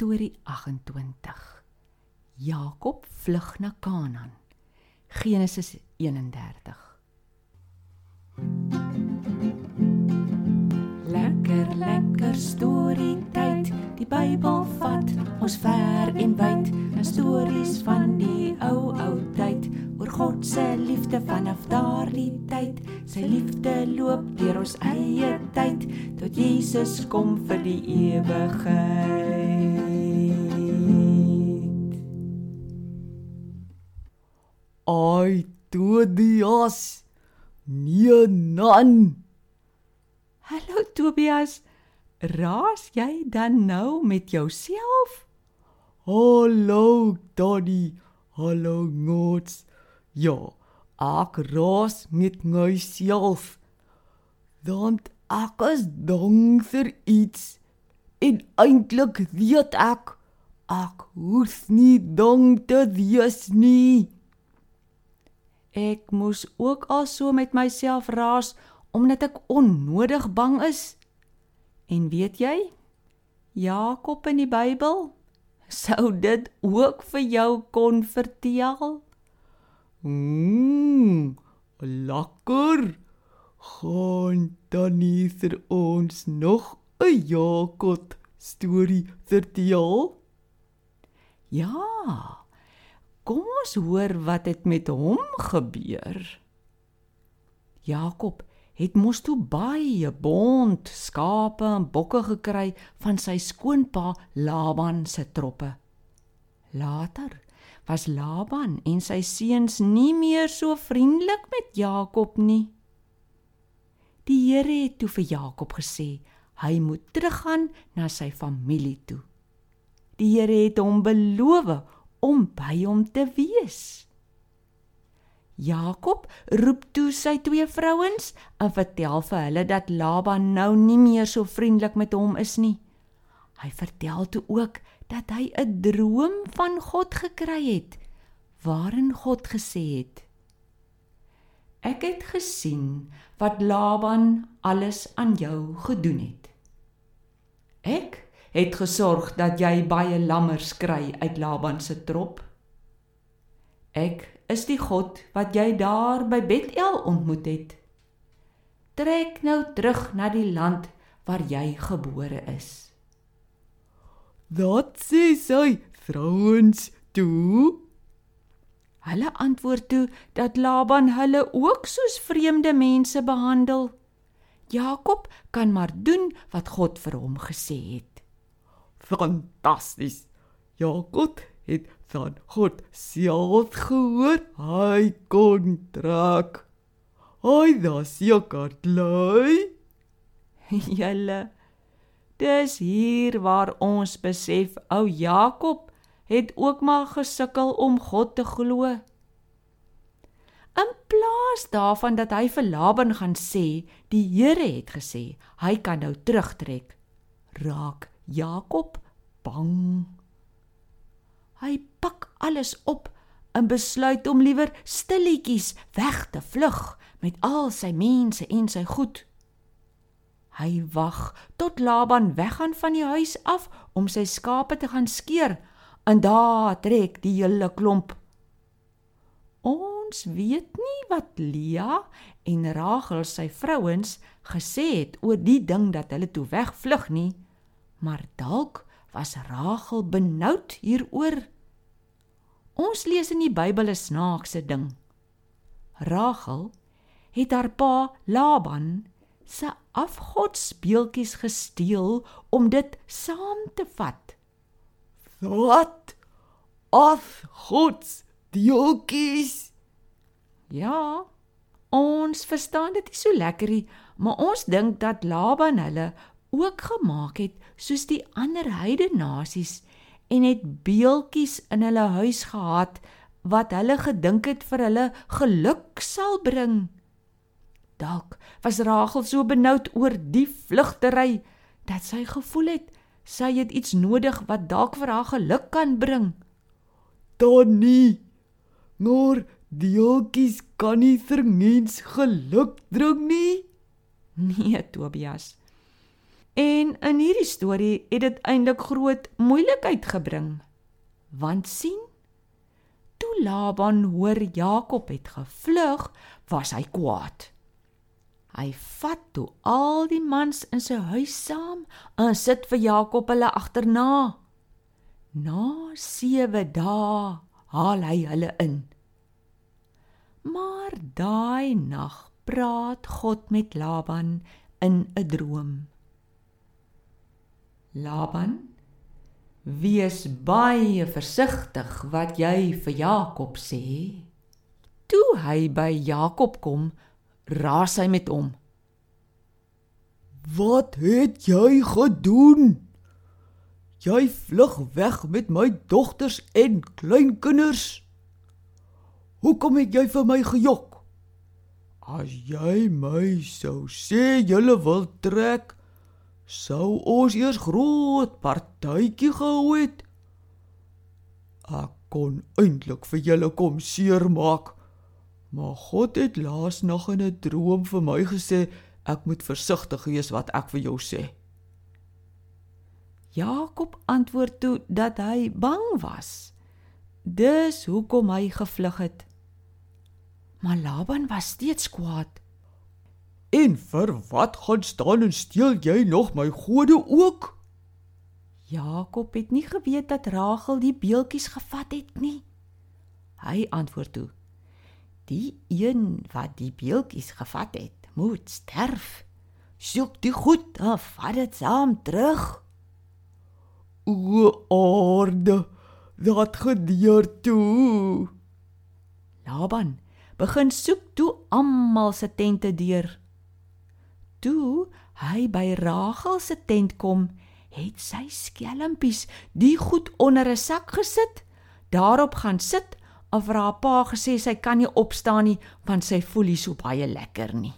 Storie 28. Jakob vlug na Kanaan. Genesis 31. Lekker lekker storie tyd. Die Bybel vat ons ver en wyd. 'n Stories van die ou ou tyd oor God se liefde vanaf daardie tyd. Sy liefde loop deur ons eie Jesus kom vir die ewigheid. Ai, Tobias. Nee, nan. Hallo Tobias. Raas jy dan nou met jouself? Hallo, Daddy. Hallo, Ngots. Ja, ek raas met myself. Want ek is bang vir iets. En eintlik weet ek ek hoef nie bang te wees nie. Ek moes ook al so met myself raas omdat ek onnodig bang is. En weet jy? Jakob in die Bybel sou dit ook vir jou kon vertel. Mmm, lekker. Gaan dan vir ons nog 'n Jakob storie vertel? Ja. Kom ons hoor wat het met hom gebeur. Jakob het mos toe baie bond skape en bokke gekry van sy skoonpa Laban se troppe. Later was Laban en sy seuns nie meer so vriendelik met Jakob nie. Die Here het toe vir Jakob gesê hy moet teruggaan na sy familie toe. Die Here het hom beloof om by hom te wees. Jakob roep toe sy twee vrouens en vertel vir hulle dat Laban nou nie meer so vriendelik met hom is nie. Hy vertel toe ook dat hy 'n droom van God gekry het waarin God gesê het: Ek het gesien wat Laban alles aan jou gedoen het. Ek het gesorg dat jy baie lammers kry uit Laban se trop. Ek is die God wat jy daar by Bethel ontmoet het. Trek nou terug na die land waar jy gebore is. Dat sê sy vrouens toe. Hulle antwoord toe dat Laban hulle ook soos vreemde mense behandel. Jakob kan maar doen wat God vir hom gesê het. Fantasties. Jakob het van God self gehoor. Hy kon trek. Hy das seker bly. Julle Dis hier waar ons besef ou Jakob het ook maar gesukkel om God te glo. In plaas daarvan dat hy vir Laban gaan sê, die Here het gesê, hy kan nou terugtrek, raak Jakob bang. Hy pak alles op en besluit om liewer stilletjies weg te vlug met al sy mense en sy goed. Hy wag tot Laban weggaan van die huis af om sy skape te gaan skeer en daar trek die hele klomp. Ons weet nie wat Lia en Rachel sy vrouens gesê het oor die ding dat hulle toe wegvlug nie, maar dalk was Rachel benoud hieroor. Ons lees in die Bybel 'n snaakse ding. Rachel het haar pa Laban se afgodsbeeltjies gesteel om dit saam te vat. Wat? Afgods beeltjies? Ja, ons verstaan dit so lekker nie, maar ons dink dat Laban hulle ook gemaak het soos die ander heidene nasies en het beeltjies in hulle huis gehad wat hulle gedink het vir hulle geluk sal bring. Dalk was Rachel so benoud oor die vlugtery dat sy gevoel het sy het iets nodig wat dalk vir haar geluk kan bring. Tannie, maar dieeltjies kan nie vir mens geluk bring nie. Nee, Tobias. En in hierdie storie het dit eintlik groot moeilikheid gebring. Want sien, toe Laban hoor Jakob het gevlug, was hy kwaad. Hy vat toe al die mans in sy huis saam en sit vir Jakob hulle agterna. Na 7 dae haal hy hulle in. Maar daai nag praat God met Laban in 'n droom. Laban, wees baie versigtig wat jy vir Jakob sê. Toe hy by Jakob kom, raas hy met hom. Wat het jy gedoen? Jy vlug weg met my dogters en kleinkinders. Hoekom het jy vir my gejok? As jy my sou sê jy wil trek, sou ons eers groot partytjie gehou het. Ek kon eintlik vir julle kom seermaak. Maar God het laas nog in 'n droom vir my gesê ek moet versigtig wees wat ek vir jou sê. Jakob antwoord toe dat hy bang was. Dis hoekom hy gevlug het. Maar Laban was steeds kwaad. En vir wat gaan staan en steel jy nog my gode ook? Jakob het nie geweet dat Rachel die beeltjies gevat het nie. Hy antwoord toe: Die een wat die beeltjies gevat het, moet sterf. Soek die goed en vat dit saam terug. O aarde, wat gebeur toe? Laban begin soek toe almal se tente deur. Toe hy by Rachel se tent kom, het sy skelmpies die goed onder 'n sak gesit, daarop gaan sit of haar pa gesê sy kan nie opstaan nie want sy voel nie so baie lekker nie.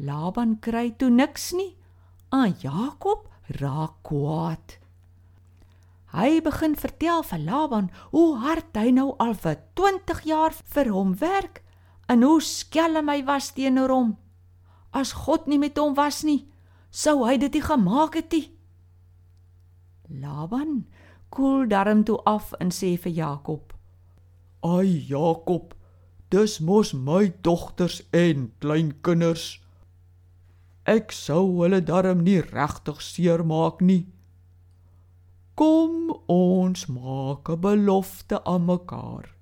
Laban kry toe niks nie. Aan Jakob raak kwaad. Hy begin vertel vir Laban hoe hard hy nou al vir 20 jaar vir hom werk en hoe skelm hy was teenoor hom. As God nie met hom was nie, sou hy dit nie gemaak het nie. Laban koel darm toe af en sê vir Jakob: Ai Jakob, dis mos my dogters en kleinkinders. Ek sou hulle darm nie regtig seermaak nie. Kom ons maak 'n belofte aan mekaar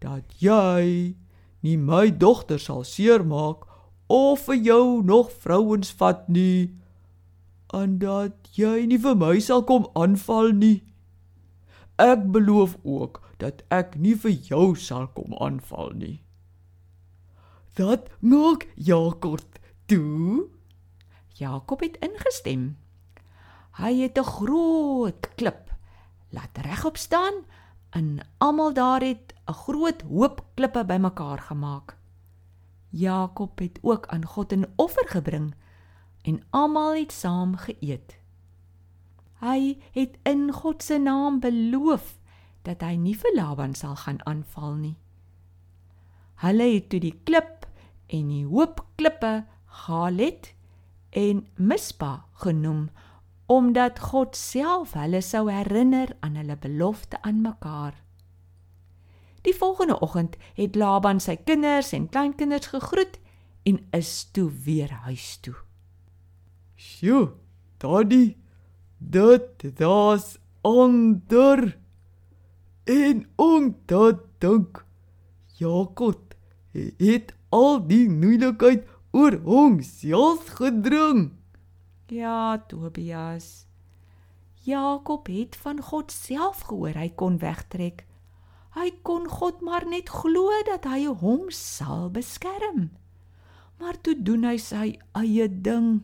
dat jy nie my dogter sal seermaak of vir jou nog vrouens vat nie en dat jy nie vir my sal kom aanval nie. Ek beloof ook dat ek nie vir jou sal kom aanval nie. Dat maak Jakob toe. Jakob het ingestem. Hy het 'n groot klip laat regop staan en almal daar het 'n groot hoop klippe bymekaar gemaak. Jakob het ook aan God 'n offer gebring en almal het saam geëet. Hy het in God se naam beloof dat hy nie vir Laban sal gaan aanval nie. Hulle het toe die klip en die hoop klippe Galet en Mispa genoem omdat God self hulle sou herinner aan hulle belofte aan mekaar. Die volgende oggend het Laban sy kinders en kleinkinders gegroet en is toe weer huis toe. "Sjoe, daddy, dit daar's onder En omdat dink Jakob het al die moeilikheid oor hom self gedring. Ja, Tobias. Jakob het van God self gehoor hy kon wegtrek. Hy kon God maar net glo dat hy hom sal beskerm. Maar toe doen hy sy eie ding.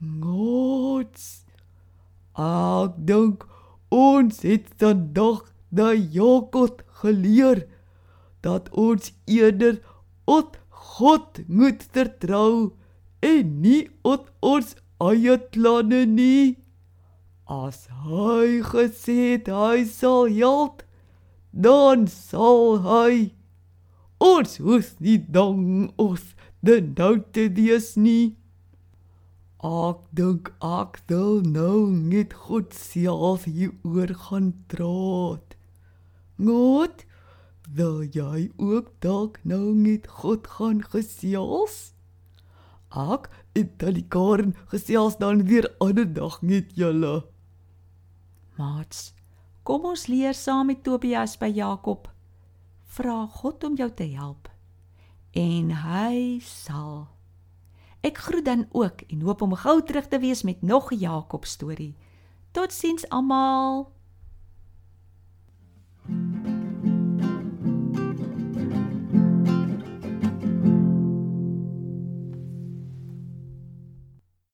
Gods. Ek dink Ons het vandag na Jakob geleer dat ons eerder op God moet vertrou en nie op ons eie planne nie. As hy gesê het hy sal help, dan sal hy. Ons hoef nie dan ons die nou te wees nie. Ek dink ek sal nou net goed self hieroor gaan praat. Goed. Wil jy ook dalk nou net goed gaan gesels? Ek Italikaan gesels dan weer ander dag met julle. Maats, kom ons leer saam met Tobias by Jakob. Vra God om jou te help en hy sal. Ek groet dan ook en hoop om gou terug te wees met nog 'n Jakob storie. Totsiens almal.